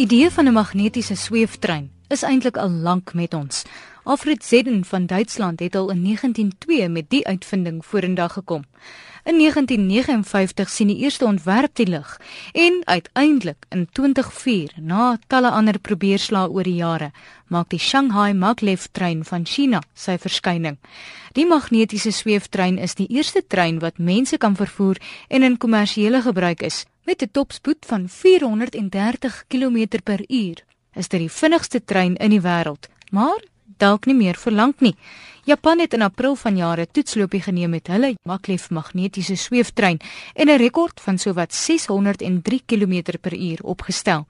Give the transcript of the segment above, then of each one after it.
Die idee van 'n magnetiese sweeftrein is eintlik al lank met ons. Alfred Zedden van Duitsland het al in 1902 met die uitvinding vorendag gekom. In 1959 sien die eerste ontwerp die lig en uiteindelik in 2004 na talle ander probeerslae oor die jare maak die Shanghai Maglev trein van China sy verskyning. Die magnetiese sweeftrein is die eerste trein wat mense kan vervoer en in kommersiële gebruik is met 'n topspoed van 430 km/h. Is dit die vinnigste trein in die wêreld, maar dalk nie meer vir lank nie. Japan het in April vanjaar 'n toetsloopie geneem met hulle Maglev magnetiese sweeftrein en 'n rekord van sowat 603 km/h opgestel.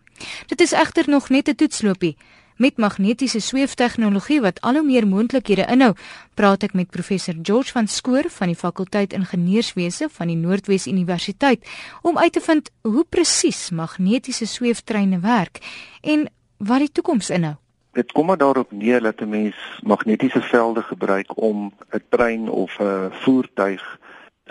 Dit is egter nog net 'n toetsloopie. Met magnetiese sweeftegnologie wat al hoe meer moontlikhede inhou, praat ek met professor George van Skoor van die fakulteit ingenieurswese van die Noordwes Universiteit om uit te vind hoe presies magnetiese sweeftreine werk en wat die toekoms inhou. Dit kom maar daarop neer dat 'n mens magnetiese velde gebruik om 'n trein of 'n voertuig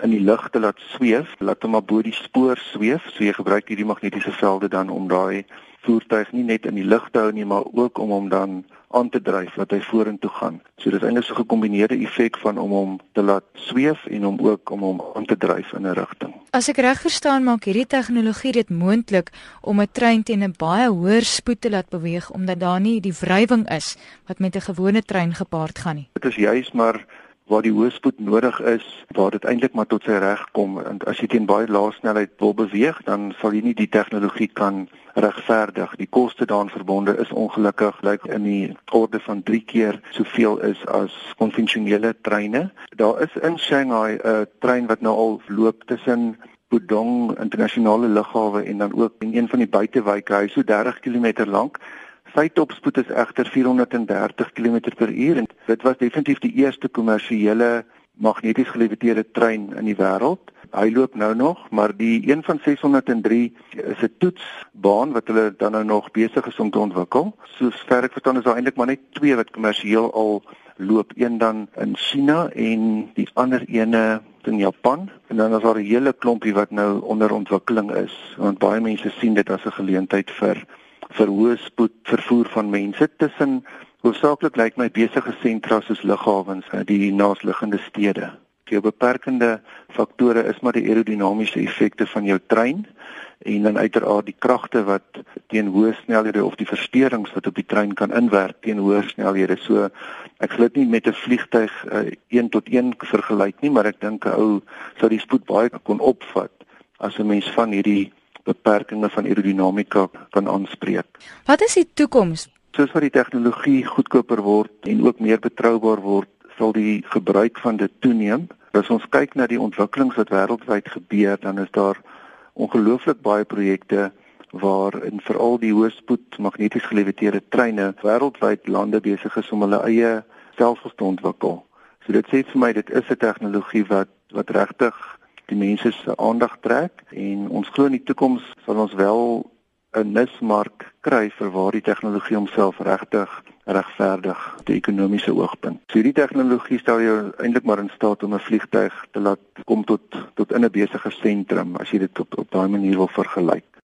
in die lug te laat sweef, laat hom maar bo die spoor sweef. So jy gebruik hierdie magnetiese velde dan om daai voertuig nie net in die lug te hou nie, maar ook om hom dan aan te dryf dat hy vorentoe gaan. So dis eintlik so 'n gekombineerde effek van om hom te laat sweef en om ook om hom aan te dryf in 'n rigting. As ek reg verstaan, maak hierdie tegnologie dit moontlik om 'n trein teen 'n baie hoër spoed te laat beweeg omdat daar nie die wrywing is wat met 'n gewone trein gepaard gaan nie. Dit is juis maar waar die hoë spoed nodig is, waar dit eintlik maar tot sy reg kom. En as jy teen baie lae snelheid wil beweeg, dan sal jy nie die tegnologie kan regverdig. Die koste daaraan verbonde is ongelukkig lyk in die orde van 3 keer soveel is as konvensionele treine. Daar is in Shanghai 'n trein wat nou al loop tussen Pudong internasionale lughawe en dan ook in een van die buitewyke, hy so 30 km lank. Sy topspoed is egter 430 km/h en dit was definitief die eerste kommersiële magneties geleverde trein in die wêreld. Hy loop nou nog, maar die een van 603 is 'n toetsbaan wat hulle dan nou nog besig is om te ontwikkel. Sover ek verstaan is daar eintlik maar net twee wat kommersieel al loop, een dan in China en die ander ene in Japan. En dan is daar 'n hele klompie wat nou onder ontwikkeling is, want baie mense sien dit as 'n geleentheid vir vir hoë spoed vervoer van mense tussen hoofsaaklik lyk my besige sentra soos lughawens en die naasliggende stede. Die beperkende faktore is maar die aerodinamiese effekte van jou trein en dan uiteraard die kragte wat teen hoë snelhede of die versteurings wat op die trein kan inwerk teen hoë snelhede. So ek sal dit nie met 'n vliegtyg uh, een tot een vergelyk nie, maar ek dink 'n ou sou die spoed baie kon opvat as 'n mens van hierdie beperkings van aerodinamika kan aanspreek. Wat is die toekoms? Soos wat die tegnologie goedkoper word en ook meer betroubaar word, sal die gebruik van dit toeneem. As ons kyk na die ontwikkelings wat wêreldwyd gebeur, dan is daar ongelooflik baie projekte waar in veral die hoëspoed magneties geleverde treine wêreldwyd lande besig is om hulle eie stelsels te ontwikkel. So dit sê vir my dit is 'n tegnologie wat wat regtig die mense se aandag trek en ons glo in die toekoms sal ons wel 'n nismark kry vir waar die tegnologie homself regtig regverdig die ekonomiese oogpunt. So hierdie tegnologie stel jou eintlik maar in staat om 'n vliegtyg te laat kom tot tot in 'n besige sentrum as jy dit op op daai manier wil vergelyk.